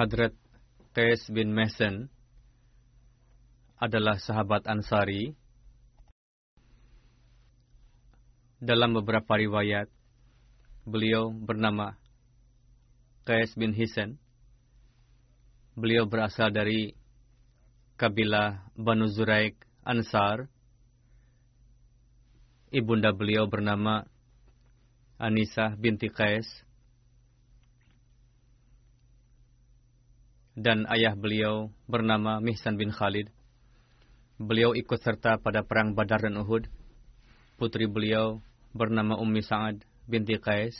Hadrat Qais bin Mehsen adalah sahabat Ansari. Dalam beberapa riwayat, beliau bernama Qais bin Hisen. Beliau berasal dari kabilah Banu Zuraik Ansar. Ibunda beliau bernama Anisah binti Qais. Dan ayah beliau bernama Mihsan bin Khalid. Beliau ikut serta pada perang Badar dan Uhud. Putri beliau bernama Ummi Sa'ad binti Qais.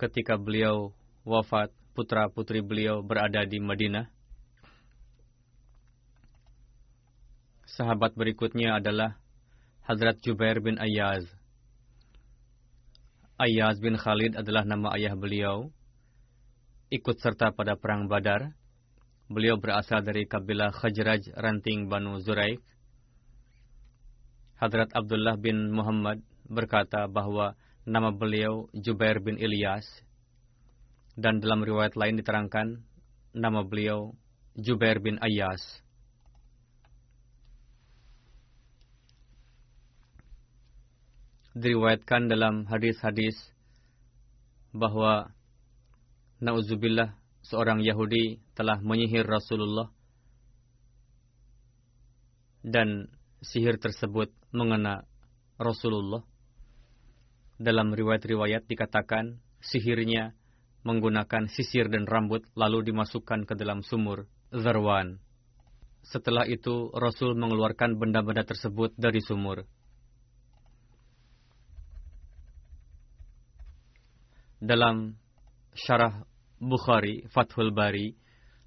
Ketika beliau wafat, putra-putri beliau berada di Madinah. Sahabat berikutnya adalah Hazrat Jubair bin Ayyaz. Ayyaz bin Khalid adalah nama ayah beliau ikut serta pada perang Badar. Beliau berasal dari kabilah Khajraj ranting Banu Zuraik. Hadrat Abdullah bin Muhammad berkata bahwa nama beliau Jubair bin Ilyas dan dalam riwayat lain diterangkan nama beliau Jubair bin Ayyas. Diriwayatkan dalam hadis-hadis bahwa Nauzubillah, seorang Yahudi telah menyihir Rasulullah dan sihir tersebut mengena Rasulullah. Dalam riwayat-riwayat dikatakan sihirnya menggunakan sisir dan rambut lalu dimasukkan ke dalam sumur Zarwan. Setelah itu Rasul mengeluarkan benda-benda tersebut dari sumur. Dalam syarah Bukhari, Fathul Bari,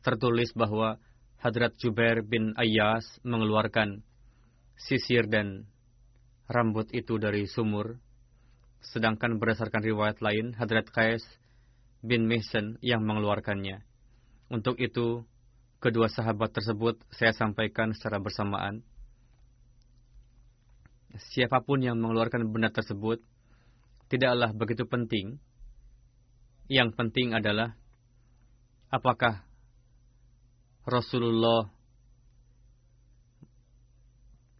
tertulis bahwa Hadrat Jubair bin Ayyas mengeluarkan sisir dan rambut itu dari sumur. Sedangkan berdasarkan riwayat lain, Hadrat Qais bin Mihsan yang mengeluarkannya. Untuk itu, kedua sahabat tersebut saya sampaikan secara bersamaan. Siapa pun yang mengeluarkan benda tersebut, tidaklah begitu penting. Yang penting adalah apakah Rasulullah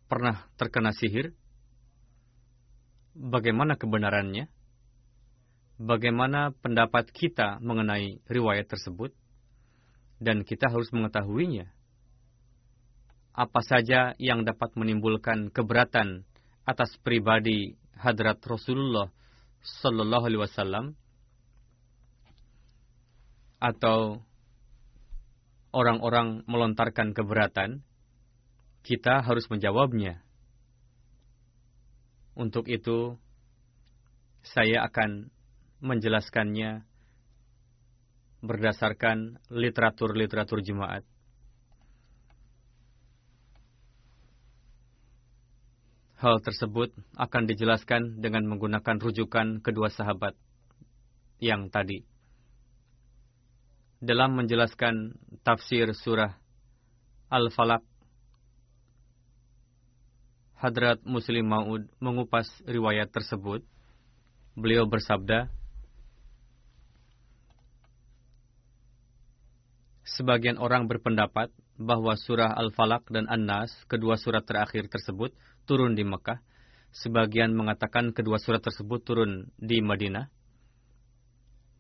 pernah terkena sihir? Bagaimana kebenarannya? Bagaimana pendapat kita mengenai riwayat tersebut? Dan kita harus mengetahuinya. Apa saja yang dapat menimbulkan keberatan atas pribadi hadrat Rasulullah Sallallahu Alaihi Wasallam atau orang-orang melontarkan keberatan, kita harus menjawabnya. Untuk itu, saya akan menjelaskannya berdasarkan literatur-literatur jemaat. Hal tersebut akan dijelaskan dengan menggunakan rujukan kedua sahabat yang tadi dalam menjelaskan tafsir surah Al-Falaq, Hadrat Muslim Maud mengupas riwayat tersebut. Beliau bersabda, Sebagian orang berpendapat bahwa surah Al-Falaq dan An-Nas, kedua surat terakhir tersebut, turun di Mekah. Sebagian mengatakan kedua surat tersebut turun di Madinah.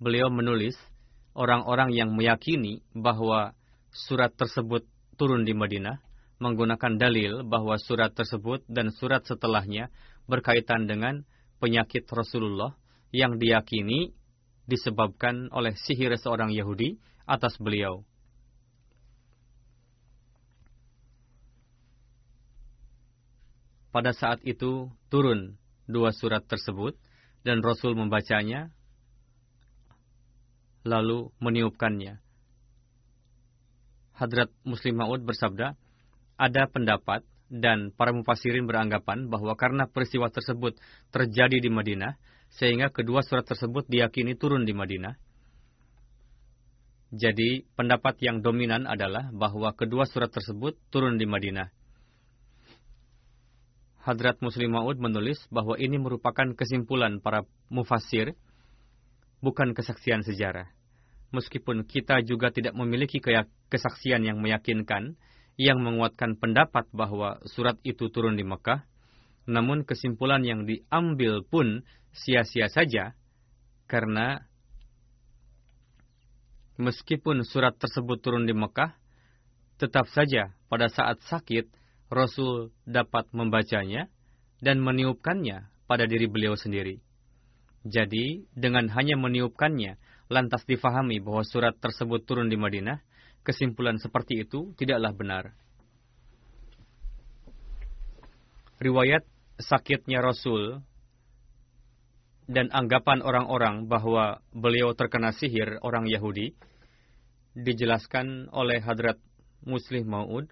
Beliau menulis, orang-orang yang meyakini bahwa surat tersebut turun di Madinah menggunakan dalil bahwa surat tersebut dan surat setelahnya berkaitan dengan penyakit Rasulullah yang diyakini disebabkan oleh sihir seorang Yahudi atas beliau. Pada saat itu turun dua surat tersebut dan Rasul membacanya lalu meniupkannya. Hadrat Muslim Ma'ud bersabda, ada pendapat dan para mufasirin beranggapan bahwa karena peristiwa tersebut terjadi di Madinah, sehingga kedua surat tersebut diyakini turun di Madinah. Jadi, pendapat yang dominan adalah bahwa kedua surat tersebut turun di Madinah. Hadrat Muslim Ma'ud menulis bahwa ini merupakan kesimpulan para mufasir bukan kesaksian sejarah. Meskipun kita juga tidak memiliki kesaksian yang meyakinkan, yang menguatkan pendapat bahwa surat itu turun di Mekah, namun kesimpulan yang diambil pun sia-sia saja, karena meskipun surat tersebut turun di Mekah, tetap saja pada saat sakit, Rasul dapat membacanya dan meniupkannya pada diri beliau sendiri. Jadi, dengan hanya meniupkannya, lantas difahami bahwa surat tersebut turun di Madinah, kesimpulan seperti itu tidaklah benar. Riwayat sakitnya Rasul dan anggapan orang-orang bahwa beliau terkena sihir orang Yahudi dijelaskan oleh Hadrat Muslim Maud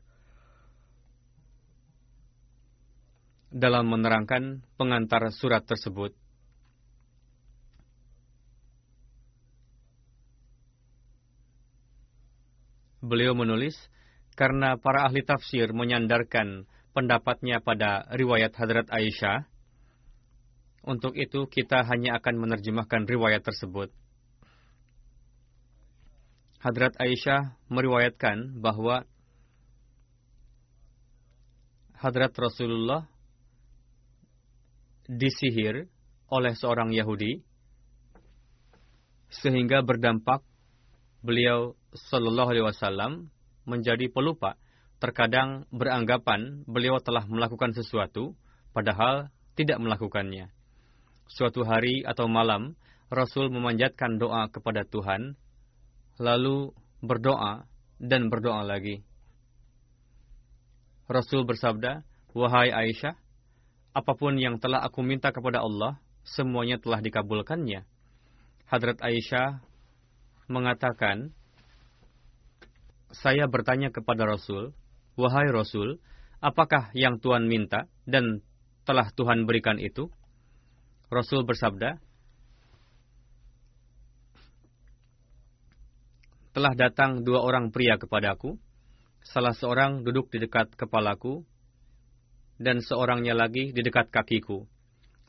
dalam menerangkan pengantar surat tersebut. Beliau menulis, karena para ahli tafsir menyandarkan pendapatnya pada riwayat Hadrat Aisyah, untuk itu kita hanya akan menerjemahkan riwayat tersebut. Hadrat Aisyah meriwayatkan bahwa Hadrat Rasulullah disihir oleh seorang Yahudi sehingga berdampak beliau Shallallahu Alaihi Wasallam menjadi pelupa. Terkadang beranggapan beliau telah melakukan sesuatu, padahal tidak melakukannya. Suatu hari atau malam, Rasul memanjatkan doa kepada Tuhan, lalu berdoa dan berdoa lagi. Rasul bersabda, Wahai Aisyah, apa pun yang telah aku minta kepada Allah, semuanya telah dikabulkannya. Hadrat Aisyah mengatakan, saya bertanya kepada Rasul, Wahai Rasul, apakah yang Tuhan minta dan telah Tuhan berikan itu? Rasul bersabda, Telah datang dua orang pria kepadaku, salah seorang duduk di dekat kepalaku, dan seorangnya lagi di dekat kakiku.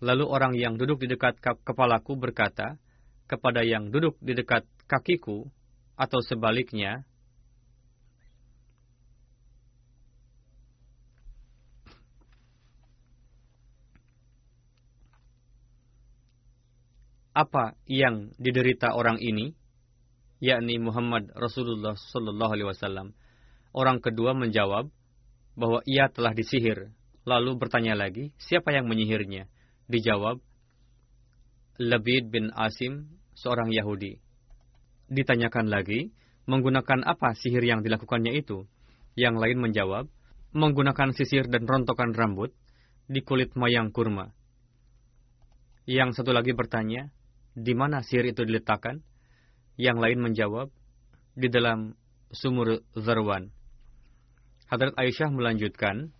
Lalu orang yang duduk di dekat kepalaku berkata kepada yang duduk di dekat kakiku, atau sebaliknya, apa yang diderita orang ini, yakni Muhammad Rasulullah Sallallahu Alaihi Wasallam. Orang kedua menjawab bahwa ia telah disihir. Lalu bertanya lagi, siapa yang menyihirnya? Dijawab, Labid bin Asim, seorang Yahudi. Ditanyakan lagi, menggunakan apa sihir yang dilakukannya itu? Yang lain menjawab, menggunakan sisir dan rontokan rambut di kulit mayang kurma. Yang satu lagi bertanya, di mana sihir itu diletakkan? Yang lain menjawab, di dalam sumur Zarwan. Hadrat Aisyah melanjutkan,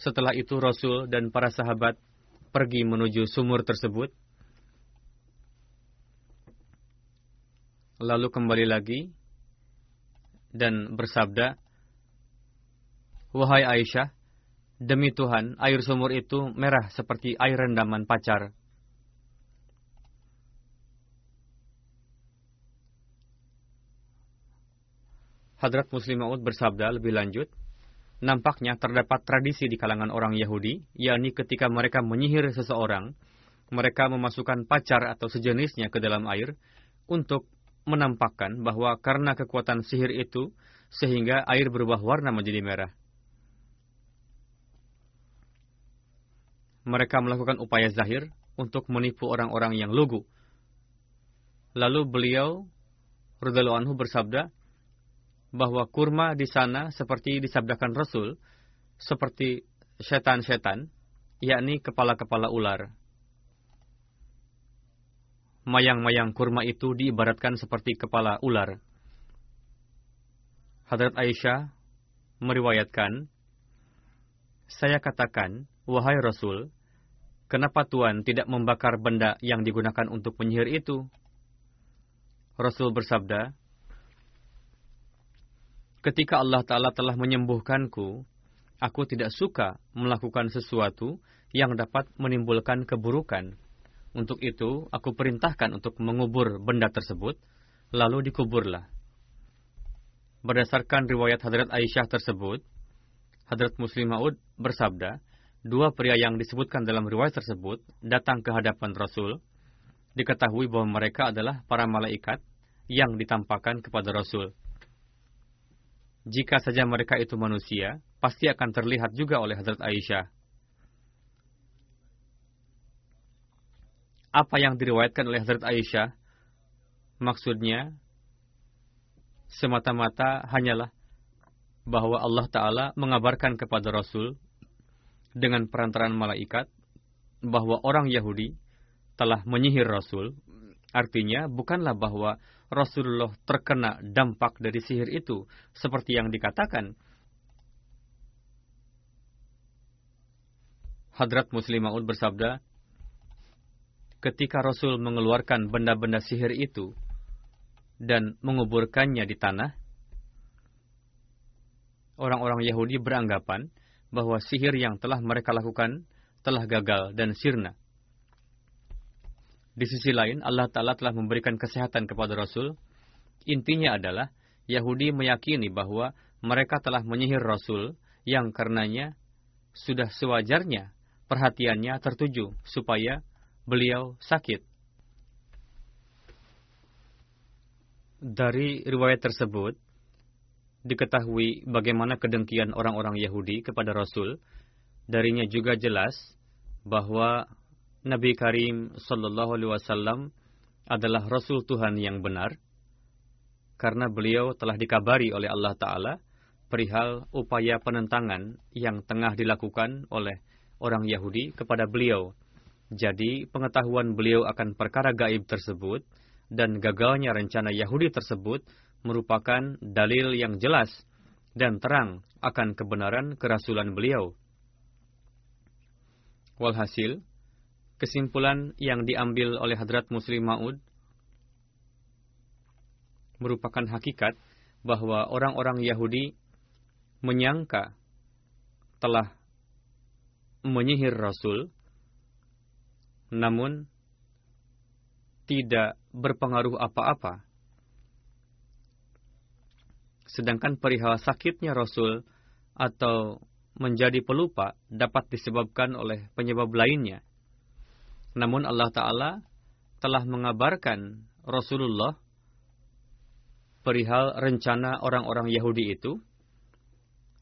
setelah itu Rasul dan para sahabat pergi menuju sumur tersebut. Lalu kembali lagi dan bersabda, Wahai Aisyah, demi Tuhan, air sumur itu merah seperti air rendaman pacar. Hadrat Muslim Maud bersabda lebih lanjut, nampaknya terdapat tradisi di kalangan orang Yahudi, yakni ketika mereka menyihir seseorang, mereka memasukkan pacar atau sejenisnya ke dalam air untuk menampakkan bahwa karena kekuatan sihir itu, sehingga air berubah warna menjadi merah. Mereka melakukan upaya zahir untuk menipu orang-orang yang lugu. Lalu beliau, Rudallahu Anhu bersabda, bahwa kurma di sana seperti disabdakan Rasul, seperti setan-setan, yakni kepala-kepala ular. Mayang-mayang kurma itu diibaratkan seperti kepala ular. Hadrat Aisyah meriwayatkan, Saya katakan, wahai Rasul, kenapa Tuhan tidak membakar benda yang digunakan untuk penyihir itu? Rasul bersabda, ketika Allah Ta'ala telah menyembuhkanku, aku tidak suka melakukan sesuatu yang dapat menimbulkan keburukan. Untuk itu, aku perintahkan untuk mengubur benda tersebut, lalu dikuburlah. Berdasarkan riwayat Hadrat Aisyah tersebut, Hadrat Muslim Maud bersabda, dua pria yang disebutkan dalam riwayat tersebut datang ke hadapan Rasul, diketahui bahwa mereka adalah para malaikat yang ditampakkan kepada Rasul. Jika saja mereka itu manusia, pasti akan terlihat juga oleh Hadrat Aisyah. Apa yang diriwayatkan oleh Hazrat Aisyah maksudnya semata-mata hanyalah bahwa Allah Ta'ala mengabarkan kepada Rasul dengan perantaraan malaikat bahwa orang Yahudi telah menyihir Rasul. Artinya bukanlah bahwa Rasulullah terkena dampak dari sihir itu seperti yang dikatakan. Hadrat Muslim Ma'ud bersabda, ketika Rasul mengeluarkan benda-benda sihir itu dan menguburkannya di tanah, orang-orang Yahudi beranggapan bahwa sihir yang telah mereka lakukan telah gagal dan sirna. Di sisi lain, Allah Ta'ala telah memberikan kesehatan kepada Rasul. Intinya adalah, Yahudi meyakini bahwa mereka telah menyihir Rasul yang karenanya sudah sewajarnya perhatiannya tertuju supaya beliau sakit. Dari riwayat tersebut, diketahui bagaimana kedengkian orang-orang Yahudi kepada Rasul. Darinya juga jelas bahwa Nabi Karim Sallallahu Alaihi Wasallam adalah Rasul Tuhan yang benar, karena beliau telah dikabari oleh Allah Taala perihal upaya penentangan yang tengah dilakukan oleh orang Yahudi kepada beliau jadi, pengetahuan beliau akan perkara gaib tersebut dan gagalnya rencana Yahudi tersebut merupakan dalil yang jelas dan terang akan kebenaran kerasulan beliau. Walhasil, kesimpulan yang diambil oleh Hadrat Muslim Ma'ud merupakan hakikat bahwa orang-orang Yahudi menyangka telah menyihir Rasul namun tidak berpengaruh apa-apa. Sedangkan perihal sakitnya Rasul atau menjadi pelupa dapat disebabkan oleh penyebab lainnya. Namun Allah Ta'ala telah mengabarkan Rasulullah perihal rencana orang-orang Yahudi itu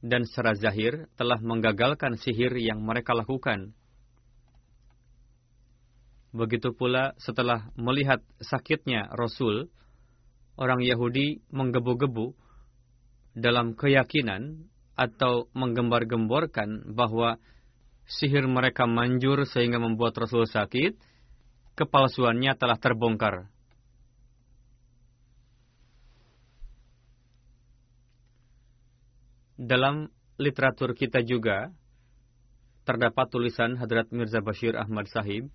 dan secara zahir telah menggagalkan sihir yang mereka lakukan Begitu pula setelah melihat sakitnya Rasul, orang Yahudi menggebu-gebu dalam keyakinan atau menggembar-gemborkan bahwa sihir mereka manjur sehingga membuat Rasul sakit, kepalsuannya telah terbongkar. Dalam literatur kita juga terdapat tulisan Hadrat Mirza Bashir Ahmad Sahib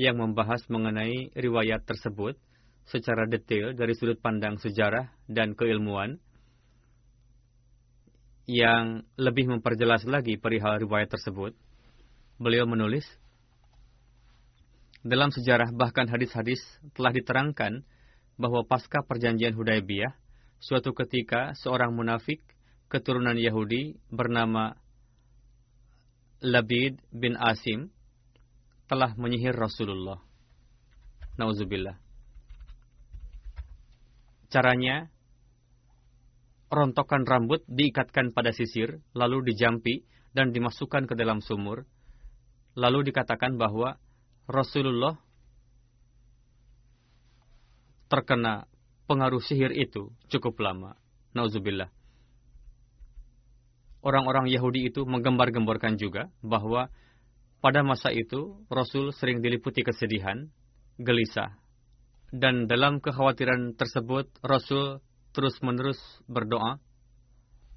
yang membahas mengenai riwayat tersebut secara detail dari sudut pandang sejarah dan keilmuan yang lebih memperjelas lagi perihal riwayat tersebut. Beliau menulis, dalam sejarah bahkan hadis-hadis telah diterangkan bahwa pasca perjanjian Hudaybiyah, suatu ketika seorang munafik keturunan Yahudi bernama Labid bin Asim telah menyihir Rasulullah. Nauzubillah. Caranya, rontokan rambut diikatkan pada sisir, lalu dijampi dan dimasukkan ke dalam sumur. Lalu dikatakan bahwa Rasulullah terkena pengaruh sihir itu cukup lama. Nauzubillah. Orang-orang Yahudi itu menggembar-gemborkan juga bahwa pada masa itu, Rasul sering diliputi kesedihan, gelisah. Dan dalam kekhawatiran tersebut, Rasul terus-menerus berdoa.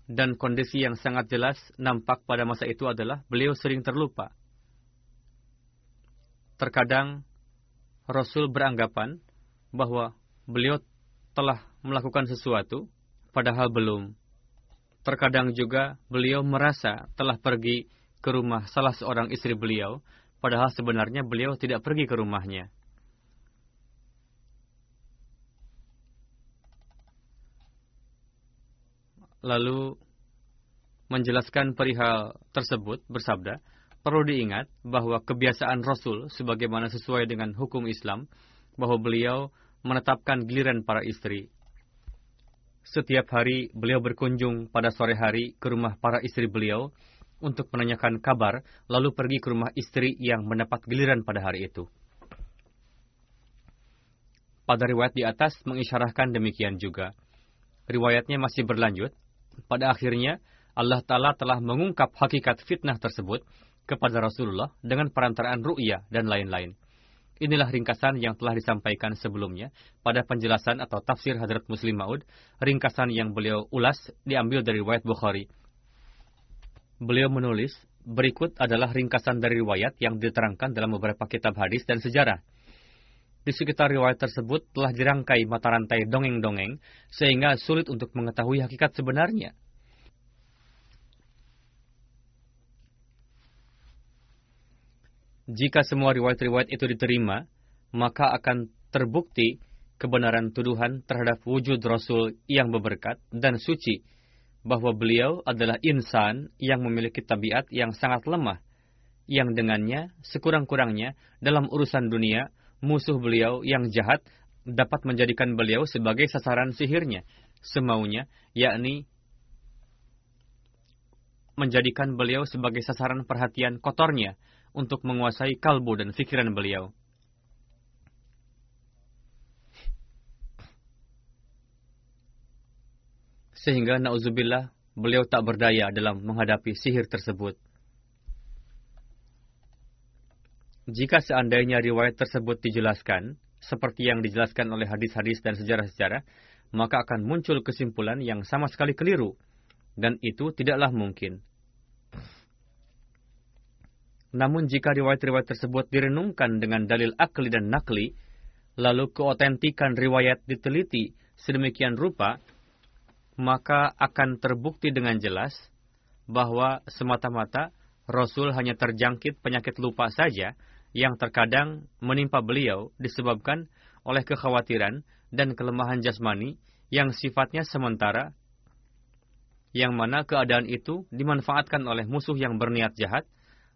Dan kondisi yang sangat jelas nampak pada masa itu adalah beliau sering terlupa. Terkadang, Rasul beranggapan bahwa beliau telah melakukan sesuatu, padahal belum. Terkadang juga beliau merasa telah pergi ke rumah salah seorang istri beliau, padahal sebenarnya beliau tidak pergi ke rumahnya. Lalu menjelaskan perihal tersebut bersabda, perlu diingat bahwa kebiasaan Rasul sebagaimana sesuai dengan hukum Islam, bahwa beliau menetapkan giliran para istri. Setiap hari beliau berkunjung pada sore hari ke rumah para istri beliau untuk menanyakan kabar, lalu pergi ke rumah istri yang mendapat giliran pada hari itu. pada riwayat di atas mengisyarahkan demikian juga. Riwayatnya masih berlanjut. Pada akhirnya, Allah Ta'ala telah mengungkap hakikat fitnah tersebut kepada Rasulullah dengan perantaraan ru'ya dan lain-lain. Inilah ringkasan yang telah disampaikan sebelumnya pada penjelasan atau tafsir Hadrat Muslim Maud, ringkasan yang beliau ulas diambil dari riwayat Bukhari. Beliau menulis, berikut adalah ringkasan dari riwayat yang diterangkan dalam beberapa kitab hadis dan sejarah. Di sekitar riwayat tersebut telah dirangkai mata rantai dongeng-dongeng, sehingga sulit untuk mengetahui hakikat sebenarnya. Jika semua riwayat-riwayat itu diterima, maka akan terbukti kebenaran tuduhan terhadap wujud Rasul yang berberkat dan suci, bahwa beliau adalah insan yang memiliki tabiat yang sangat lemah, yang dengannya sekurang-kurangnya dalam urusan dunia musuh beliau yang jahat dapat menjadikan beliau sebagai sasaran sihirnya, semaunya, yakni menjadikan beliau sebagai sasaran perhatian kotornya untuk menguasai kalbu dan pikiran beliau. Sehingga na'udzubillah beliau tak berdaya dalam menghadapi sihir tersebut. Jika seandainya riwayat tersebut dijelaskan, seperti yang dijelaskan oleh hadis-hadis dan sejarah-sejarah, maka akan muncul kesimpulan yang sama sekali keliru, dan itu tidaklah mungkin. Namun jika riwayat-riwayat tersebut direnungkan dengan dalil akli dan nakli, lalu keotentikan riwayat diteliti sedemikian rupa, maka akan terbukti dengan jelas bahwa semata-mata Rasul hanya terjangkit penyakit lupa saja, yang terkadang menimpa beliau disebabkan oleh kekhawatiran dan kelemahan jasmani yang sifatnya sementara, yang mana keadaan itu dimanfaatkan oleh musuh yang berniat jahat,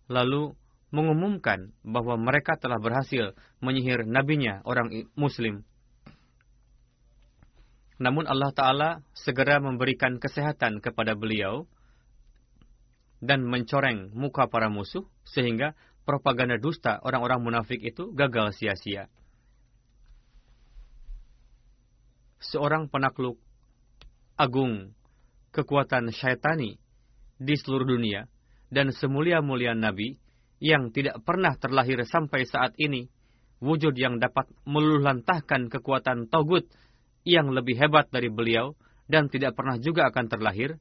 lalu mengumumkan bahwa mereka telah berhasil menyihir nabinya orang muslim. Namun Allah Ta'ala segera memberikan kesehatan kepada beliau dan mencoreng muka para musuh sehingga propaganda dusta orang-orang munafik itu gagal sia-sia. Seorang penakluk agung kekuatan syaitani di seluruh dunia dan semulia-mulia nabi yang tidak pernah terlahir sampai saat ini, wujud yang dapat meluluhlantahkan kekuatan togut yang lebih hebat dari beliau dan tidak pernah juga akan terlahir,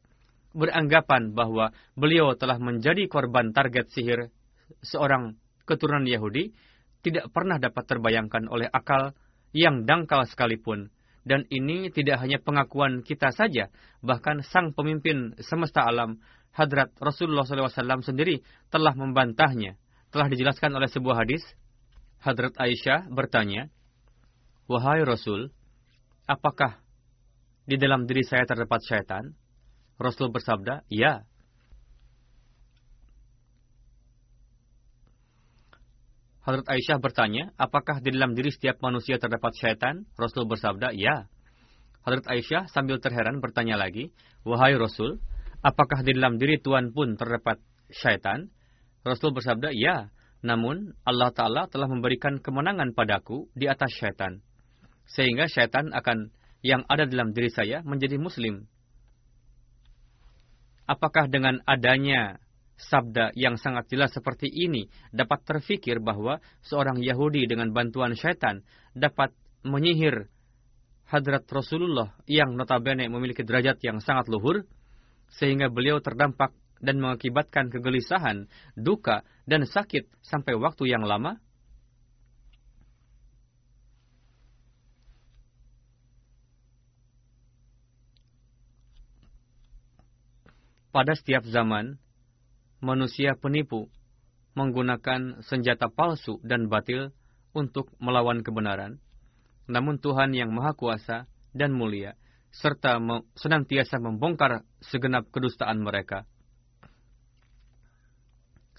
beranggapan bahwa beliau telah menjadi korban target sihir seorang keturunan Yahudi tidak pernah dapat terbayangkan oleh akal yang dangkal sekalipun. Dan ini tidak hanya pengakuan kita saja, bahkan sang pemimpin semesta alam, Hadrat Rasulullah SAW sendiri telah membantahnya. Telah dijelaskan oleh sebuah hadis, Hadrat Aisyah bertanya, Wahai Rasul, apakah di dalam diri saya terdapat syaitan? Rasul bersabda, ya. Hadrat Aisyah bertanya, apakah di dalam diri setiap manusia terdapat syaitan? Rasul bersabda, ya. Hadrat Aisyah sambil terheran bertanya lagi, Wahai Rasul, apakah di dalam diri Tuhan pun terdapat syaitan? Rasul bersabda, ya. Namun, Allah Ta'ala telah memberikan kemenangan padaku di atas syaitan. Sehingga syaitan akan yang ada dalam diri saya menjadi muslim. Apakah dengan adanya sabda yang sangat jelas seperti ini dapat terfikir bahwa seorang Yahudi dengan bantuan syaitan dapat menyihir hadrat Rasulullah yang notabene memiliki derajat yang sangat luhur, sehingga beliau terdampak dan mengakibatkan kegelisahan, duka, dan sakit sampai waktu yang lama? Pada setiap zaman, manusia penipu menggunakan senjata palsu dan batil untuk melawan kebenaran. Namun Tuhan yang Maha Kuasa dan mulia, serta senantiasa membongkar segenap kedustaan mereka.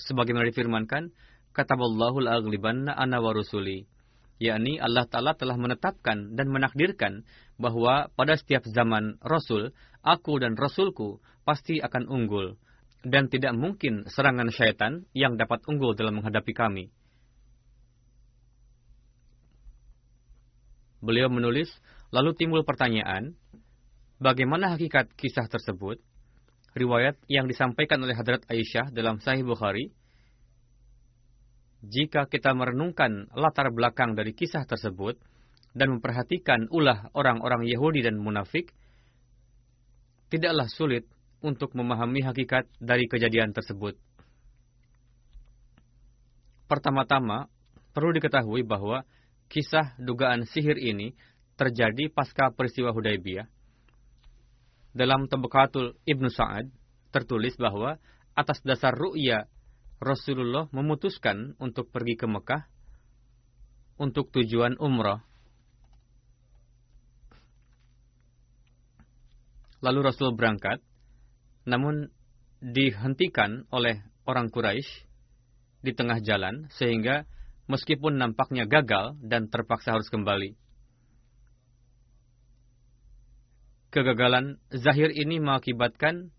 Sebagaimana difirmankan, Allahul aglibanna ana wa rusuli. Yakni Allah Ta'ala telah menetapkan dan menakdirkan bahwa pada setiap zaman Rasul, aku dan Rasulku pasti akan unggul dan tidak mungkin serangan syaitan yang dapat unggul dalam menghadapi kami. Beliau menulis, lalu timbul pertanyaan, bagaimana hakikat kisah tersebut? Riwayat yang disampaikan oleh Hadrat Aisyah dalam Sahih Bukhari, jika kita merenungkan latar belakang dari kisah tersebut dan memperhatikan ulah orang-orang Yahudi dan munafik, tidaklah sulit untuk memahami hakikat dari kejadian tersebut. Pertama-tama, perlu diketahui bahwa kisah dugaan sihir ini terjadi pasca peristiwa Hudaybiyah. Dalam Tabaqatul Ibnu Sa'ad tertulis bahwa atas dasar ru'ya Rasulullah memutuskan untuk pergi ke Mekah untuk tujuan umrah. Lalu Rasul berangkat, namun dihentikan oleh orang Quraisy di tengah jalan sehingga meskipun nampaknya gagal dan terpaksa harus kembali. Kegagalan zahir ini mengakibatkan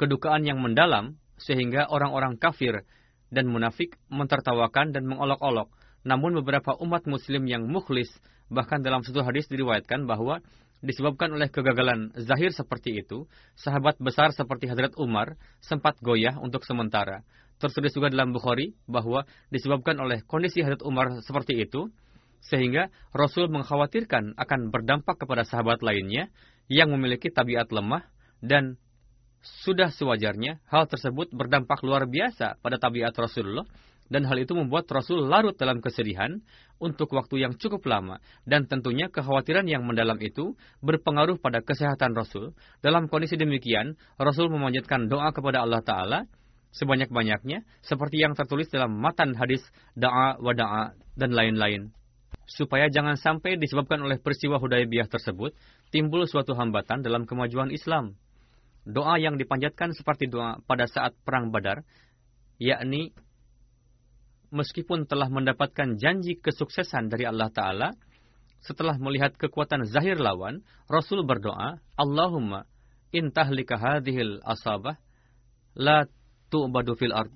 kedukaan yang mendalam sehingga orang-orang kafir dan munafik mentertawakan dan mengolok-olok. Namun beberapa umat muslim yang mukhlis, bahkan dalam satu hadis diriwayatkan bahwa disebabkan oleh kegagalan zahir seperti itu, sahabat besar seperti Hadrat Umar sempat goyah untuk sementara. Tertulis juga dalam Bukhari bahwa disebabkan oleh kondisi Hadrat Umar seperti itu, sehingga Rasul mengkhawatirkan akan berdampak kepada sahabat lainnya yang memiliki tabiat lemah dan sudah sewajarnya hal tersebut berdampak luar biasa pada tabiat Rasulullah dan hal itu membuat Rasul larut dalam kesedihan untuk waktu yang cukup lama dan tentunya kekhawatiran yang mendalam itu berpengaruh pada kesehatan Rasul. Dalam kondisi demikian, Rasul memanjatkan doa kepada Allah Ta'ala sebanyak-banyaknya seperti yang tertulis dalam matan hadis da'a wa da'a dan lain-lain. Supaya jangan sampai disebabkan oleh peristiwa Hudaybiyah tersebut timbul suatu hambatan dalam kemajuan Islam. Doa yang dipanjatkan seperti doa pada saat perang Badar, yakni meskipun telah mendapatkan janji kesuksesan dari Allah Ta'ala, setelah melihat kekuatan zahir lawan, Rasul berdoa, Allahumma intahlika hadhil asabah, la tu'badu fil ard.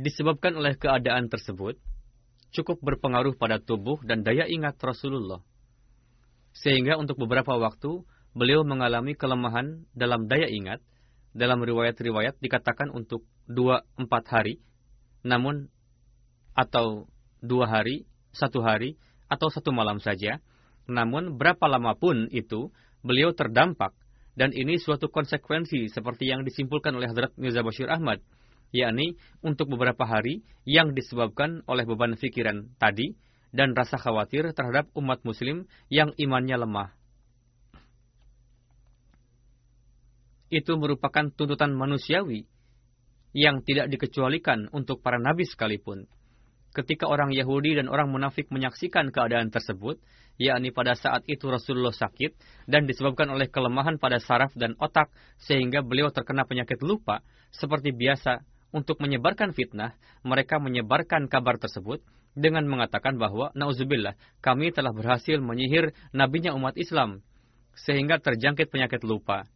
Disebabkan oleh keadaan tersebut, cukup berpengaruh pada tubuh dan daya ingat Rasulullah. Sehingga untuk beberapa waktu, beliau mengalami kelemahan dalam daya ingat, dalam riwayat-riwayat dikatakan untuk dua empat hari, namun atau dua hari, satu hari, atau satu malam saja. Namun berapa lama pun itu, beliau terdampak, dan ini suatu konsekuensi seperti yang disimpulkan oleh Hadrat Mirza Bashir Ahmad, yakni untuk beberapa hari yang disebabkan oleh beban pikiran tadi dan rasa khawatir terhadap umat muslim yang imannya lemah. Itu merupakan tuntutan manusiawi yang tidak dikecualikan untuk para nabi sekalipun. Ketika orang Yahudi dan orang munafik menyaksikan keadaan tersebut, yakni pada saat itu Rasulullah sakit dan disebabkan oleh kelemahan pada saraf dan otak sehingga beliau terkena penyakit lupa, seperti biasa untuk menyebarkan fitnah, mereka menyebarkan kabar tersebut dengan mengatakan bahwa nauzubillah, kami telah berhasil menyihir nabinya umat Islam sehingga terjangkit penyakit lupa.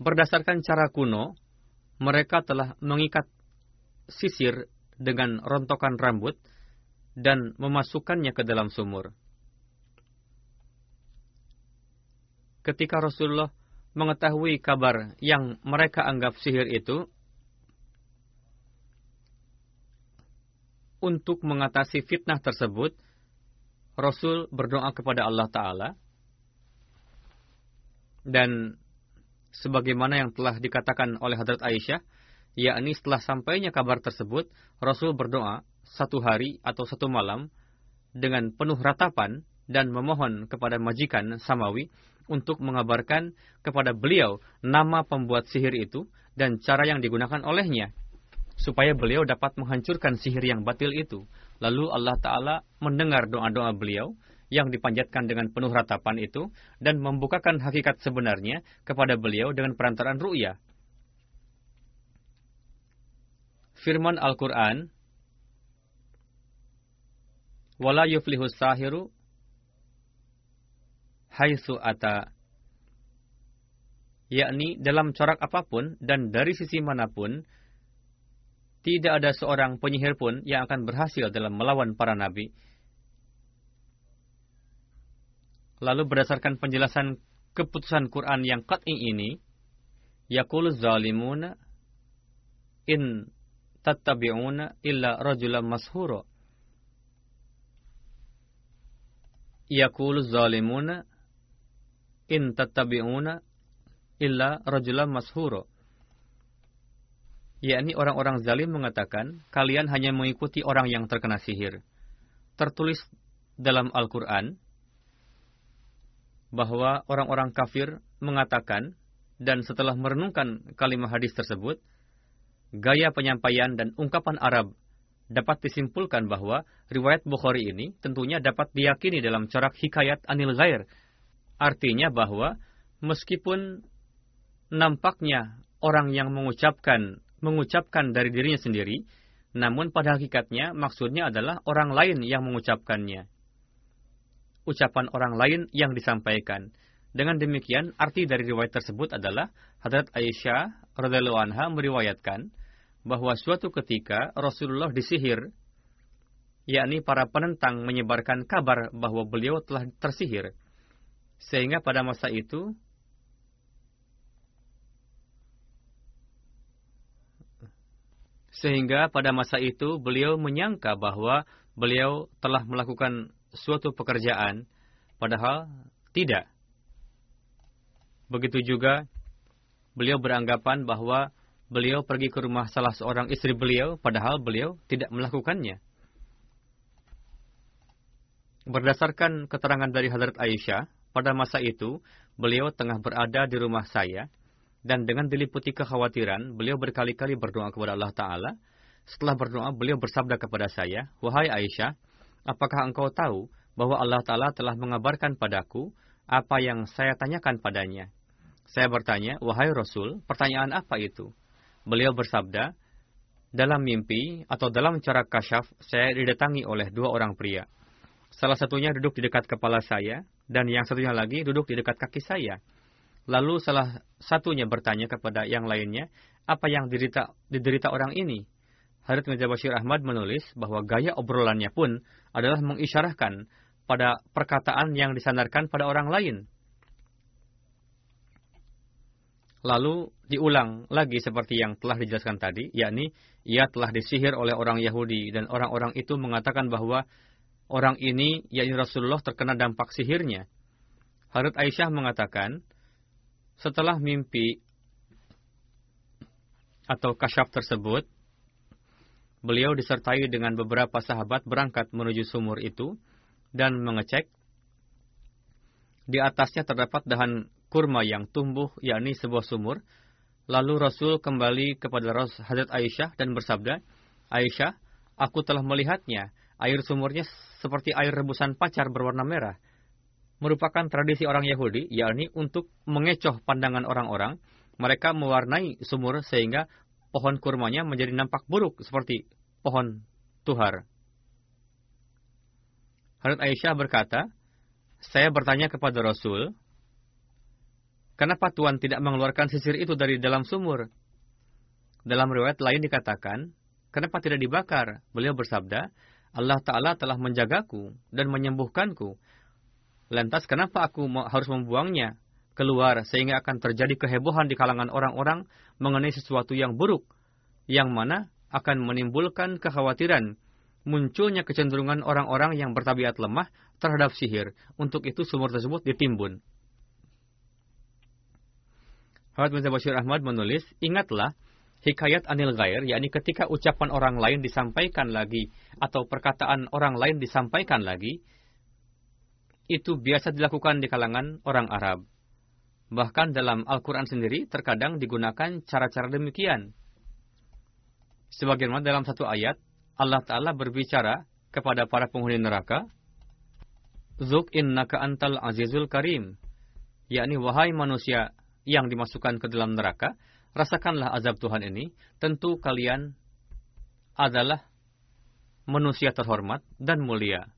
Berdasarkan cara kuno, mereka telah mengikat sisir dengan rontokan rambut dan memasukkannya ke dalam sumur. Ketika Rasulullah mengetahui kabar yang mereka anggap sihir itu, untuk mengatasi fitnah tersebut, Rasul berdoa kepada Allah Ta'ala, dan sebagaimana yang telah dikatakan oleh Hadrat Aisyah, yakni setelah sampainya kabar tersebut, Rasul berdoa satu hari atau satu malam dengan penuh ratapan dan memohon kepada majikan Samawi untuk mengabarkan kepada beliau nama pembuat sihir itu dan cara yang digunakan olehnya supaya beliau dapat menghancurkan sihir yang batil itu. Lalu Allah Ta'ala mendengar doa-doa beliau yang dipanjatkan dengan penuh ratapan itu dan membukakan hakikat sebenarnya kepada beliau dengan perantaraan ru'ya. Firman Al-Quran, Wala yuflihu sahiru haitsu ata yakni dalam corak apa pun dan dari sisi mana pun tidak ada seorang penyihir pun yang akan berhasil dalam melawan para nabi. Lalu berdasarkan penjelasan keputusan Quran yang qat'i ini, yaqulu zalimuna in tattabi'una illa rajulan mashura. Yaqulu zalimuna in tattabi'una illa rajulan mashura yakni orang-orang zalim mengatakan, kalian hanya mengikuti orang yang terkena sihir. Tertulis dalam Al-Quran bahwa orang-orang kafir mengatakan, dan setelah merenungkan kalimat hadis tersebut, gaya penyampaian dan ungkapan Arab dapat disimpulkan bahwa riwayat Bukhari ini tentunya dapat diyakini dalam corak hikayat anil ghair. Artinya bahwa meskipun nampaknya orang yang mengucapkan mengucapkan dari dirinya sendiri, namun pada hakikatnya maksudnya adalah orang lain yang mengucapkannya. Ucapan orang lain yang disampaikan. Dengan demikian, arti dari riwayat tersebut adalah Hadrat Aisyah radhiyallahu anha meriwayatkan bahwa suatu ketika Rasulullah disihir, yakni para penentang menyebarkan kabar bahwa beliau telah tersihir. Sehingga pada masa itu Sehingga pada masa itu beliau menyangka bahwa beliau telah melakukan suatu pekerjaan, padahal tidak. Begitu juga beliau beranggapan bahwa beliau pergi ke rumah salah seorang istri beliau, padahal beliau tidak melakukannya. Berdasarkan keterangan dari Hadrat Aisyah, pada masa itu beliau tengah berada di rumah saya dan dengan diliputi kekhawatiran, beliau berkali-kali berdoa kepada Allah Ta'ala. Setelah berdoa, beliau bersabda kepada saya, Wahai Aisyah, apakah engkau tahu bahwa Allah Ta'ala telah mengabarkan padaku apa yang saya tanyakan padanya? Saya bertanya, Wahai Rasul, pertanyaan apa itu? Beliau bersabda, dalam mimpi atau dalam cara kasyaf, saya didatangi oleh dua orang pria. Salah satunya duduk di dekat kepala saya, dan yang satunya lagi duduk di dekat kaki saya. Lalu salah satunya bertanya kepada yang lainnya, apa yang diderita, diderita orang ini? Harith Mirza Bashir Ahmad menulis bahwa gaya obrolannya pun adalah mengisyarahkan pada perkataan yang disandarkan pada orang lain. Lalu diulang lagi seperti yang telah dijelaskan tadi, yakni ia telah disihir oleh orang Yahudi dan orang-orang itu mengatakan bahwa orang ini, yakni Rasulullah terkena dampak sihirnya. Harut Aisyah mengatakan, setelah mimpi atau kasyaf tersebut, beliau disertai dengan beberapa sahabat berangkat menuju sumur itu dan mengecek. Di atasnya terdapat dahan kurma yang tumbuh, yakni sebuah sumur. Lalu Rasul kembali kepada Hazrat Aisyah dan bersabda, Aisyah, aku telah melihatnya. Air sumurnya seperti air rebusan pacar berwarna merah merupakan tradisi orang Yahudi, yakni untuk mengecoh pandangan orang-orang, mereka mewarnai sumur sehingga pohon kurmanya menjadi nampak buruk seperti pohon tuhar. Hadrat Aisyah berkata, saya bertanya kepada Rasul, kenapa Tuhan tidak mengeluarkan sisir itu dari dalam sumur? Dalam riwayat lain dikatakan, kenapa tidak dibakar? Beliau bersabda, Allah Ta'ala telah menjagaku dan menyembuhkanku Lantas kenapa aku harus membuangnya keluar sehingga akan terjadi kehebohan di kalangan orang-orang mengenai sesuatu yang buruk, yang mana akan menimbulkan kekhawatiran munculnya kecenderungan orang-orang yang bertabiat lemah terhadap sihir. Untuk itu sumur tersebut ditimbun. Hawat Mirza Bashir Ahmad menulis, ingatlah hikayat anil ghair, yakni ketika ucapan orang lain disampaikan lagi atau perkataan orang lain disampaikan lagi, itu biasa dilakukan di kalangan orang Arab. Bahkan dalam Al-Quran sendiri terkadang digunakan cara-cara demikian. Sebagaimana dalam satu ayat, Allah Ta'ala berbicara kepada para penghuni neraka, Zuk innaka antal azizul karim, yakni wahai manusia yang dimasukkan ke dalam neraka, rasakanlah azab Tuhan ini, tentu kalian adalah manusia terhormat dan mulia.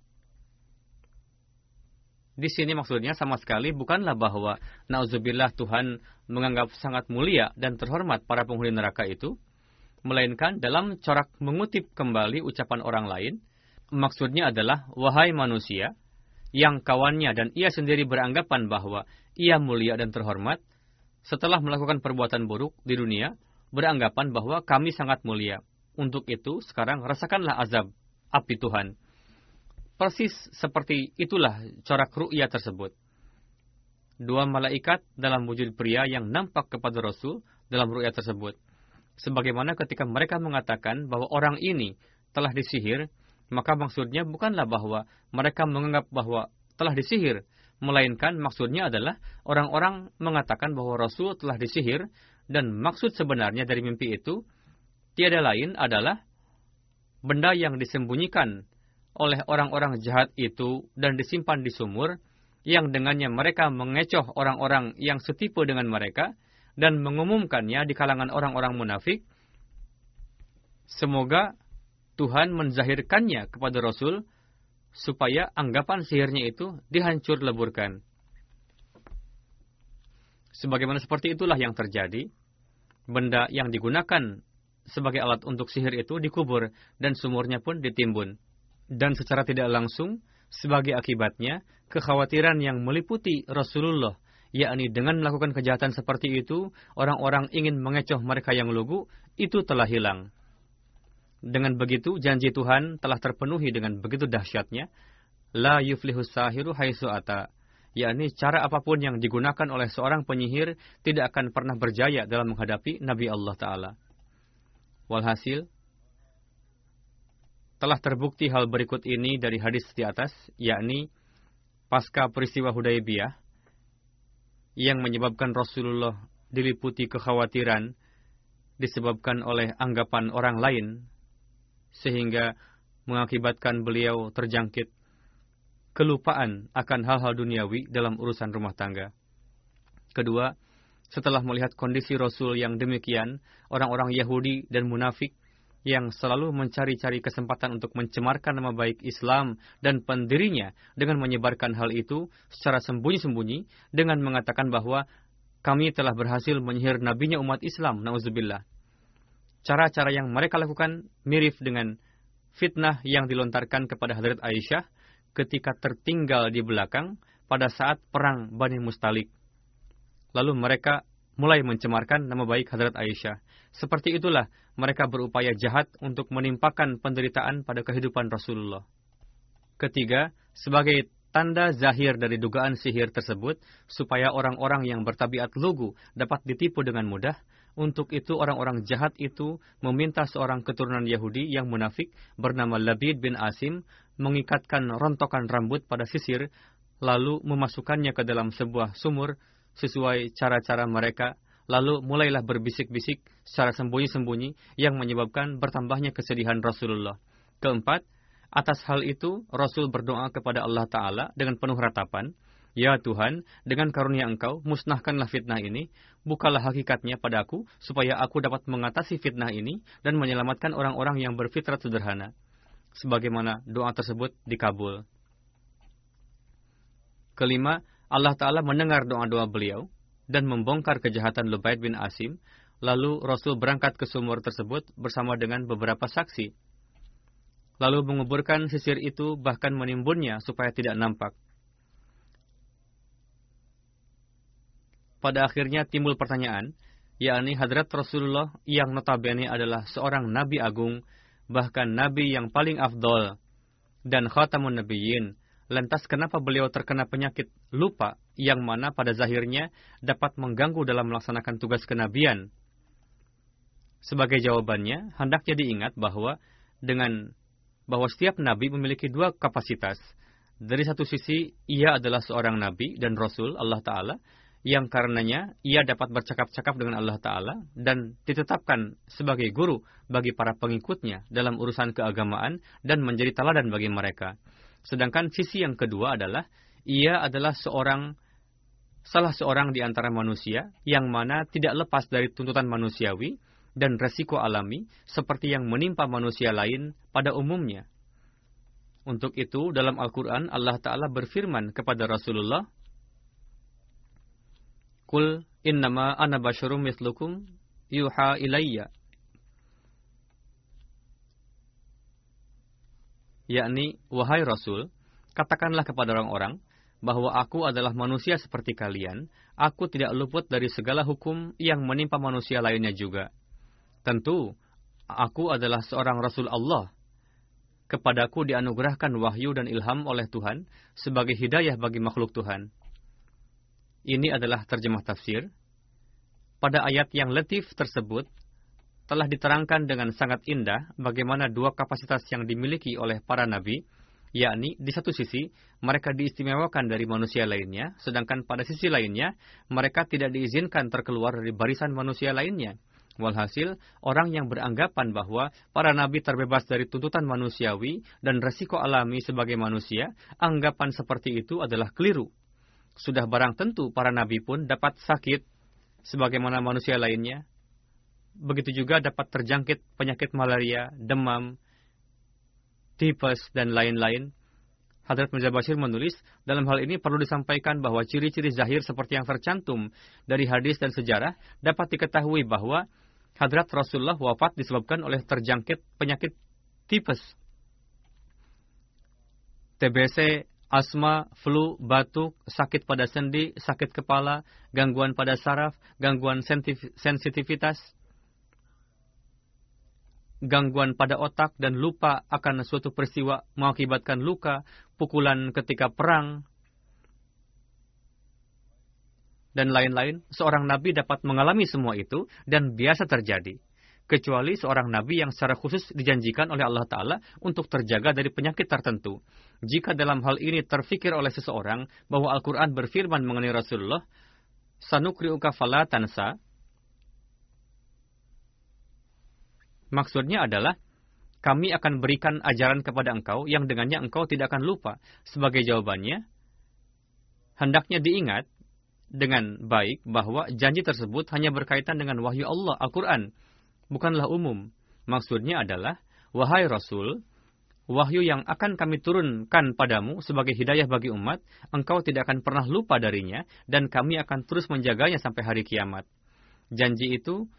Di sini maksudnya sama sekali bukanlah bahwa nauzubillah Tuhan menganggap sangat mulia dan terhormat para penghuni neraka itu. melainkan dalam corak mengutip kembali ucapan orang lain, maksudnya adalah, wahai manusia, yang kawannya dan ia sendiri beranggapan bahwa ia mulia dan terhormat, setelah melakukan perbuatan buruk di dunia, beranggapan bahwa kami sangat mulia. Untuk itu, sekarang rasakanlah azab api Tuhan. Persis seperti itulah corak ru'ya tersebut. Dua malaikat dalam wujud pria yang nampak kepada Rasul dalam ru'ya tersebut. Sebagaimana ketika mereka mengatakan bahwa orang ini telah disihir, maka maksudnya bukanlah bahwa mereka menganggap bahwa telah disihir, melainkan maksudnya adalah orang-orang mengatakan bahwa Rasul telah disihir dan maksud sebenarnya dari mimpi itu tiada lain adalah benda yang disembunyikan oleh orang-orang jahat itu dan disimpan di sumur yang dengannya mereka mengecoh orang-orang yang setipu dengan mereka dan mengumumkannya di kalangan orang-orang munafik. Semoga Tuhan menzahirkannya kepada Rasul supaya anggapan sihirnya itu dihancur leburkan. Sebagaimana seperti itulah yang terjadi, benda yang digunakan sebagai alat untuk sihir itu dikubur dan sumurnya pun ditimbun. Dan secara tidak langsung, sebagai akibatnya, kekhawatiran yang meliputi Rasulullah, yakni dengan melakukan kejahatan seperti itu, orang-orang ingin mengecoh mereka yang lugu, itu telah hilang. Dengan begitu, janji Tuhan telah terpenuhi dengan begitu dahsyatnya. La yuflihus sahiru haisu ata. yakni cara apa pun yang digunakan oleh seorang penyihir tidak akan pernah berjaya dalam menghadapi Nabi Allah Ta'ala. Walhasil, telah terbukti hal berikut ini dari hadis di atas, yakni pasca peristiwa Hudaybiyah, yang menyebabkan Rasulullah diliputi kekhawatiran disebabkan oleh anggapan orang lain sehingga mengakibatkan beliau terjangkit kelupaan akan hal-hal duniawi dalam urusan rumah tangga. Kedua, setelah melihat kondisi Rasul yang demikian, orang-orang Yahudi dan munafik yang selalu mencari-cari kesempatan untuk mencemarkan nama baik Islam dan pendirinya dengan menyebarkan hal itu secara sembunyi-sembunyi dengan mengatakan bahwa kami telah berhasil menyihir nabinya umat Islam, nauzubillah cara-cara yang mereka lakukan mirip dengan fitnah yang dilontarkan kepada Hadrat Aisyah ketika tertinggal di belakang pada saat perang Bani Mustalik. Lalu mereka mulai mencemarkan nama baik Hadrat Aisyah. Seperti itulah mereka berupaya jahat untuk menimpakan penderitaan pada kehidupan Rasulullah. Ketiga, sebagai tanda zahir dari dugaan sihir tersebut, supaya orang-orang yang bertabiat lugu dapat ditipu dengan mudah, untuk itu orang-orang jahat itu meminta seorang keturunan Yahudi yang munafik bernama Labid bin Asim mengikatkan rontokan rambut pada sisir lalu memasukkannya ke dalam sebuah sumur sesuai cara-cara mereka lalu mulailah berbisik-bisik secara sembunyi-sembunyi yang menyebabkan bertambahnya kesedihan Rasulullah. Keempat, atas hal itu Rasul berdoa kepada Allah Ta'ala dengan penuh ratapan, Ya Tuhan, dengan karunia Engkau, musnahkanlah fitnah ini, bukalah hakikatnya padaku, supaya aku dapat mengatasi fitnah ini dan menyelamatkan orang-orang yang berfitrat sederhana. Sebagaimana doa tersebut dikabul. Kelima, Allah Ta'ala mendengar doa-doa beliau dan membongkar kejahatan Lubaid bin Asim, lalu Rasul berangkat ke sumur tersebut bersama dengan beberapa saksi. Lalu menguburkan sisir itu bahkan menimbunnya supaya tidak nampak. pada akhirnya timbul pertanyaan, yakni hadrat Rasulullah yang notabene adalah seorang nabi agung, bahkan nabi yang paling afdol, dan khatamun nabiyyin. Lantas kenapa beliau terkena penyakit lupa yang mana pada zahirnya dapat mengganggu dalam melaksanakan tugas kenabian? Sebagai jawabannya, hendaknya diingat bahwa dengan bahwa setiap nabi memiliki dua kapasitas. Dari satu sisi, ia adalah seorang nabi dan rasul Allah Ta'ala, yang karenanya ia dapat bercakap-cakap dengan Allah Ta'ala dan ditetapkan sebagai guru bagi para pengikutnya dalam urusan keagamaan dan menjadi teladan bagi mereka. Sedangkan sisi yang kedua adalah ia adalah seorang salah seorang di antara manusia yang mana tidak lepas dari tuntutan manusiawi dan resiko alami seperti yang menimpa manusia lain pada umumnya. Untuk itu, dalam Al-Quran, Allah Ta'ala berfirman kepada Rasulullah Kul innama ana basyarum mislukum yuha ilayya. Yakni, Wahai Rasul, katakanlah kepada orang-orang, bahwa aku adalah manusia seperti kalian, aku tidak luput dari segala hukum yang menimpa manusia lainnya juga. Tentu, aku adalah seorang Rasul Allah. Kepadaku dianugerahkan wahyu dan ilham oleh Tuhan sebagai hidayah bagi makhluk Tuhan. Ini adalah terjemah tafsir. Pada ayat yang letif tersebut, telah diterangkan dengan sangat indah bagaimana dua kapasitas yang dimiliki oleh para nabi, yakni di satu sisi mereka diistimewakan dari manusia lainnya, sedangkan pada sisi lainnya mereka tidak diizinkan terkeluar dari barisan manusia lainnya. Walhasil, orang yang beranggapan bahwa para nabi terbebas dari tuntutan manusiawi dan resiko alami sebagai manusia, anggapan seperti itu adalah keliru. Sudah barang tentu para nabi pun dapat sakit sebagaimana manusia lainnya. Begitu juga dapat terjangkit penyakit malaria, demam, tipes, dan lain-lain. Hadrat Mirza Bashir menulis, dalam hal ini perlu disampaikan bahwa ciri-ciri zahir seperti yang tercantum dari hadis dan sejarah dapat diketahui bahwa Hadrat Rasulullah wafat disebabkan oleh terjangkit penyakit tipes. TBC, asma, flu, batuk, sakit pada sendi, sakit kepala, gangguan pada saraf, gangguan sensitivitas, gangguan pada otak dan lupa akan suatu peristiwa mengakibatkan luka, pukulan ketika perang, dan lain-lain, seorang nabi dapat mengalami semua itu dan biasa terjadi. Kecuali seorang nabi yang secara khusus dijanjikan oleh Allah Ta'ala untuk terjaga dari penyakit tertentu. Jika dalam hal ini terfikir oleh seseorang bahwa Al-Quran berfirman mengenai Rasulullah, Sanukri'uka falatansa, Maksudnya adalah, kami akan berikan ajaran kepada engkau yang dengannya engkau tidak akan lupa. Sebagai jawabannya, hendaknya diingat dengan baik bahwa janji tersebut hanya berkaitan dengan wahyu Allah, Al-Quran, bukanlah umum. Maksudnya adalah, wahai Rasul, wahyu yang akan kami turunkan padamu sebagai hidayah bagi umat, engkau tidak akan pernah lupa darinya, dan kami akan terus menjaganya sampai hari kiamat. Janji itu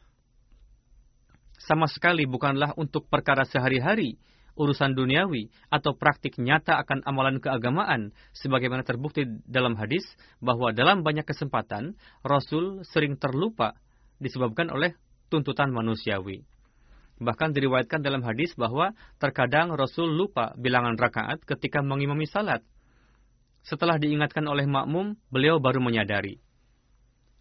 sama sekali bukanlah untuk perkara sehari-hari, urusan duniawi, atau praktik nyata akan amalan keagamaan, sebagaimana terbukti dalam hadis bahwa dalam banyak kesempatan Rasul sering terlupa disebabkan oleh tuntutan manusiawi. Bahkan diriwayatkan dalam hadis bahwa terkadang Rasul lupa bilangan rakaat ketika mengimami salat. Setelah diingatkan oleh makmum, beliau baru menyadari.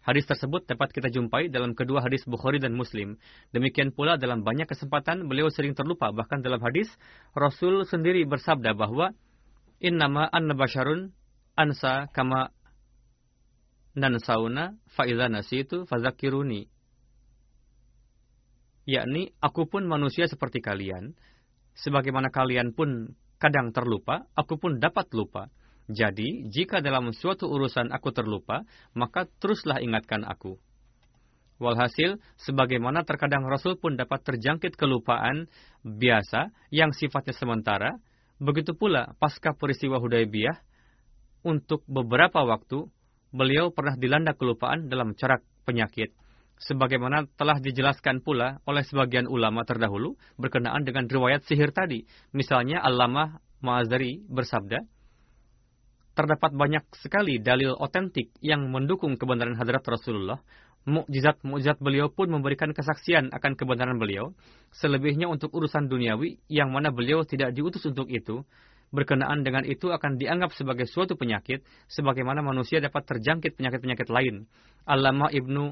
Hadis tersebut dapat kita jumpai dalam kedua hadis Bukhari dan Muslim. Demikian pula dalam banyak kesempatan beliau sering terlupa. Bahkan dalam hadis, Rasul sendiri bersabda bahwa Innama anna basharun ansa kama nansauna fa'idha nasitu fazakiruni. Yakni, aku pun manusia seperti kalian. Sebagaimana kalian pun kadang terlupa, aku pun dapat lupa. Jadi, jika dalam suatu urusan aku terlupa, maka teruslah ingatkan aku. Walhasil, sebagaimana terkadang Rasul pun dapat terjangkit kelupaan biasa yang sifatnya sementara, begitu pula pasca peristiwa Hudaybiyah, untuk beberapa waktu, beliau pernah dilanda kelupaan dalam corak penyakit. Sebagaimana telah dijelaskan pula oleh sebagian ulama terdahulu berkenaan dengan riwayat sihir tadi. Misalnya, Allamah Ma'azari bersabda, terdapat banyak sekali dalil otentik yang mendukung kebenaran hadrat Rasulullah. Mukjizat-mukjizat beliau pun memberikan kesaksian akan kebenaran beliau. Selebihnya untuk urusan duniawi yang mana beliau tidak diutus untuk itu, berkenaan dengan itu akan dianggap sebagai suatu penyakit, sebagaimana manusia dapat terjangkit penyakit-penyakit lain. Allama Ibnu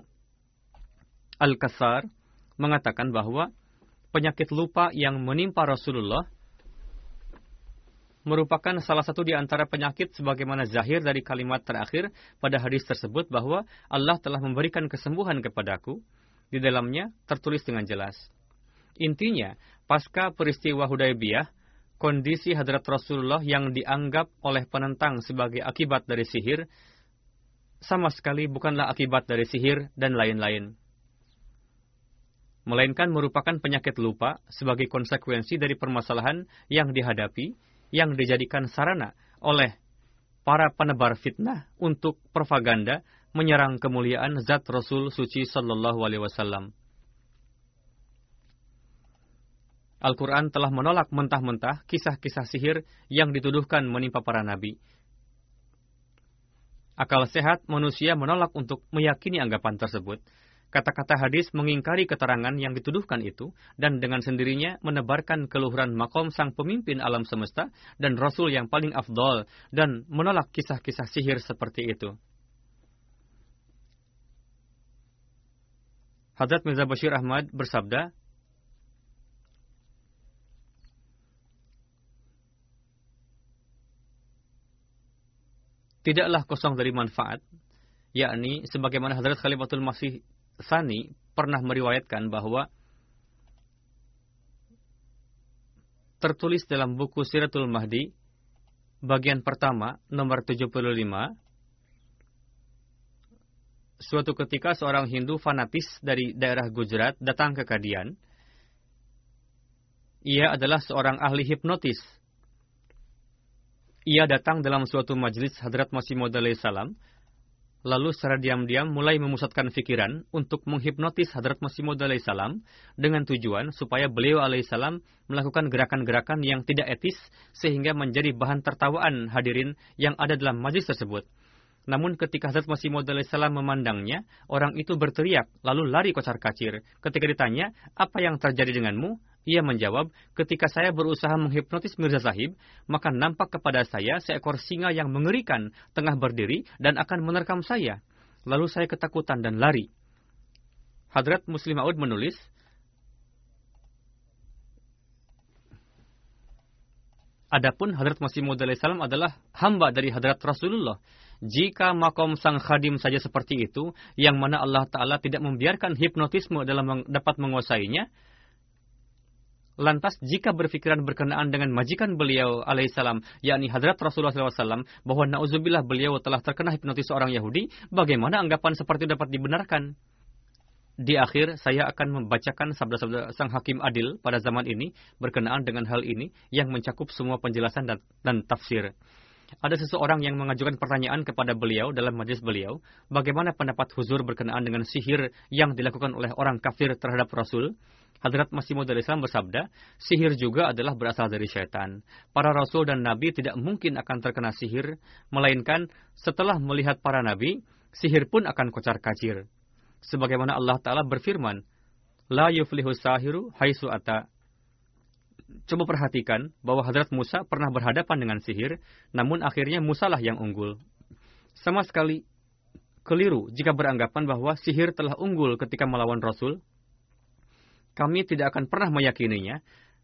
Al-Kasar mengatakan bahwa penyakit lupa yang menimpa Rasulullah merupakan salah satu di antara penyakit sebagaimana zahir dari kalimat terakhir pada hadis tersebut bahwa Allah telah memberikan kesembuhan kepadaku. Di dalamnya tertulis dengan jelas. Intinya, pasca peristiwa Hudaybiyah, kondisi hadrat Rasulullah yang dianggap oleh penentang sebagai akibat dari sihir, sama sekali bukanlah akibat dari sihir dan lain-lain. Melainkan merupakan penyakit lupa sebagai konsekuensi dari permasalahan yang dihadapi, yang dijadikan sarana oleh para penebar fitnah untuk propaganda menyerang kemuliaan zat Rasul suci sallallahu alaihi wasallam. Al-Quran telah menolak mentah-mentah kisah-kisah sihir yang dituduhkan menimpa para nabi. Akal sehat manusia menolak untuk meyakini anggapan tersebut. Kata-kata hadis mengingkari keterangan yang dituduhkan itu dan dengan sendirinya menebarkan keluhuran makom sang pemimpin alam semesta dan rasul yang paling afdol dan menolak kisah-kisah sihir seperti itu. Hadrat Mirza Bashir Ahmad bersabda, tidaklah kosong dari manfaat, yakni sebagaimana Hadrat Khalifatul Masih Sani pernah meriwayatkan bahwa tertulis dalam buku Siratul Mahdi bagian pertama nomor 75 suatu ketika seorang Hindu fanatis dari daerah Gujarat datang ke Kadian. Ia adalah seorang ahli hipnotis. Ia datang dalam suatu majlis Hadrat Masih Maud salam lalu secara diam-diam mulai memusatkan pikiran untuk menghipnotis Hadrat Masih Maud salam dengan tujuan supaya beliau alaihissalam melakukan gerakan-gerakan yang tidak etis sehingga menjadi bahan tertawaan hadirin yang ada dalam majlis tersebut. Namun ketika Hazrat Masih Maud salam memandangnya, orang itu berteriak lalu lari kocar kacir. Ketika ditanya, apa yang terjadi denganmu? Ia menjawab, ketika saya berusaha menghipnotis Mirza Sahib, maka nampak kepada saya seekor singa yang mengerikan tengah berdiri dan akan menerkam saya. Lalu saya ketakutan dan lari. Hadrat Muslim Aud menulis, Adapun Hadrat Masih Maud salam adalah hamba dari Hadrat Rasulullah. Jika makom sang khadim saja seperti itu, yang mana Allah Ta'ala tidak membiarkan hipnotisme dalam dapat menguasainya, Lantas jika berpikiran berkenaan dengan majikan beliau alaihissalam, yakni Hadrat Rasulullah SAW, bahwa na'udzubillah beliau telah terkena hipnotis seorang Yahudi, bagaimana anggapan seperti dapat dibenarkan? Di akhir, saya akan membacakan sabda-sabda sang hakim adil pada zaman ini berkenaan dengan hal ini yang mencakup semua penjelasan dan, dan tafsir. Ada seseorang yang mengajukan pertanyaan kepada beliau dalam majlis beliau, bagaimana pendapat huzur berkenaan dengan sihir yang dilakukan oleh orang kafir terhadap Rasul? Hadrat Masih Maud Islam bersabda, sihir juga adalah berasal dari syaitan. Para rasul dan nabi tidak mungkin akan terkena sihir, melainkan setelah melihat para nabi, sihir pun akan kocar kacir. Sebagaimana Allah Ta'ala berfirman, La yuflihu sahiru haisu ata. Coba perhatikan bahwa Hadrat Musa pernah berhadapan dengan sihir, namun akhirnya Musa lah yang unggul. Sama sekali keliru jika beranggapan bahwa sihir telah unggul ketika melawan Rasul, kami tidak akan pernah meyakininya.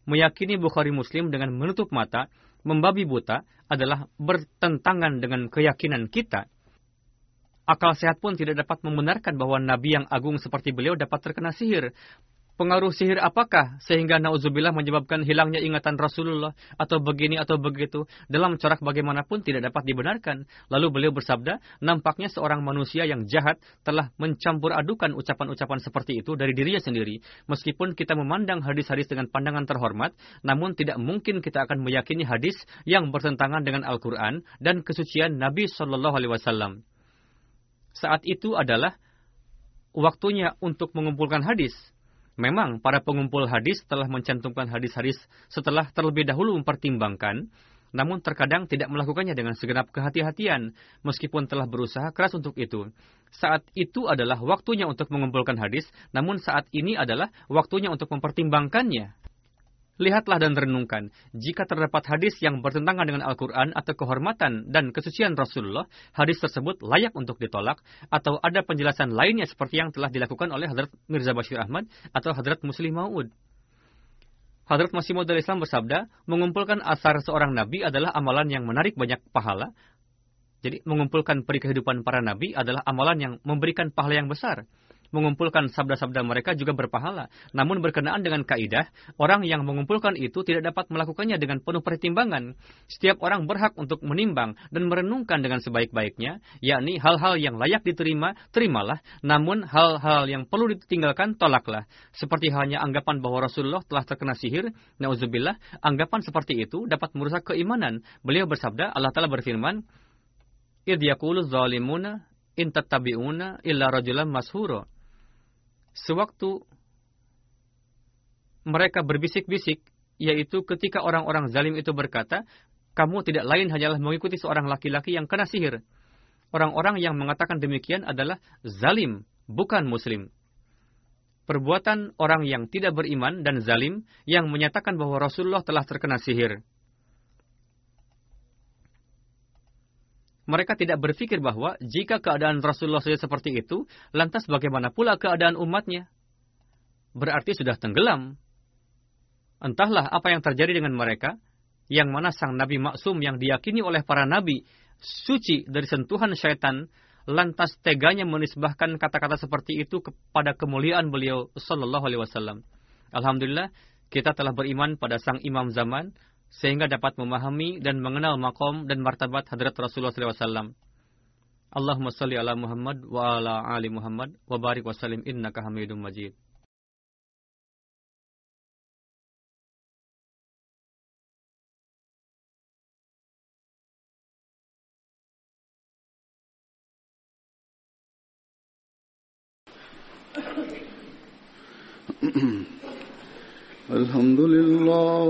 Meyakini Bukhari Muslim dengan menutup mata, membabi buta, adalah bertentangan dengan keyakinan kita. Akal sehat pun tidak dapat membenarkan bahwa Nabi yang agung seperti beliau dapat terkena sihir pengaruh sihir apakah sehingga nauzubillah menyebabkan hilangnya ingatan Rasulullah atau begini atau begitu dalam corak bagaimanapun tidak dapat dibenarkan. Lalu beliau bersabda, nampaknya seorang manusia yang jahat telah mencampur adukan ucapan-ucapan seperti itu dari dirinya sendiri. Meskipun kita memandang hadis-hadis dengan pandangan terhormat, namun tidak mungkin kita akan meyakini hadis yang bertentangan dengan Al-Quran dan kesucian Nabi Shallallahu Alaihi Wasallam. Saat itu adalah waktunya untuk mengumpulkan hadis Memang para pengumpul hadis telah mencantumkan hadis-hadis setelah terlebih dahulu mempertimbangkan, namun terkadang tidak melakukannya dengan segenap kehati-hatian, meskipun telah berusaha keras untuk itu. Saat itu adalah waktunya untuk mengumpulkan hadis, namun saat ini adalah waktunya untuk mempertimbangkannya. Lihatlah dan renungkan, jika terdapat hadis yang bertentangan dengan Al-Quran atau kehormatan dan kesucian Rasulullah, hadis tersebut layak untuk ditolak, atau ada penjelasan lainnya seperti yang telah dilakukan oleh Hadrat Mirza Bashir Ahmad atau Hadrat Muslim Maud. Hadrat Masih Maud Islam bersabda, mengumpulkan asar seorang nabi adalah amalan yang menarik banyak pahala. Jadi, mengumpulkan peri kehidupan para nabi adalah amalan yang memberikan pahala yang besar mengumpulkan sabda-sabda mereka juga berpahala. Namun berkenaan dengan kaidah, orang yang mengumpulkan itu tidak dapat melakukannya dengan penuh pertimbangan. Setiap orang berhak untuk menimbang dan merenungkan dengan sebaik-baiknya, yakni hal-hal yang layak diterima, terimalah, namun hal-hal yang perlu ditinggalkan, tolaklah. Seperti halnya anggapan bahwa Rasulullah telah terkena sihir, nauzubillah, anggapan seperti itu dapat merusak keimanan. Beliau bersabda, Allah Ta'ala berfirman, Idh yakulu zalimuna in tattabi'una illa rajulan mashura Sewaktu mereka berbisik-bisik, yaitu ketika orang-orang zalim itu berkata, kamu tidak lain hanyalah mengikuti seorang laki-laki yang kena sihir. Orang-orang yang mengatakan demikian adalah zalim, bukan muslim. Perbuatan orang yang tidak beriman dan zalim yang menyatakan bahwa Rasulullah telah terkena sihir. Mereka tidak berpikir bahwa jika keadaan Rasulullah saja seperti itu, lantas bagaimana pula keadaan umatnya? Berarti sudah tenggelam. Entahlah apa yang terjadi dengan mereka, yang mana sang Nabi maksum yang diyakini oleh para nabi suci dari sentuhan syaitan, lantas teganya menisbahkan kata-kata seperti itu kepada kemuliaan beliau Wasallam. Alhamdulillah, kita telah beriman pada sang imam zaman, sehingga dapat memahami dan mengenal makom dan martabat hadrat Rasulullah SAW. Allahumma salli ala Muhammad wa ala ali Muhammad wa barik wa salim innaka hamidum majid. الحمد لله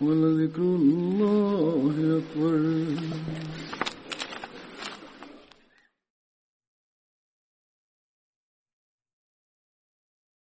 ولذكر الله أكبر